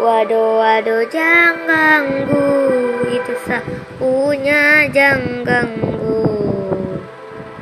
Waduh, waduh, jangan ganggu Itu sapunya jangan ganggu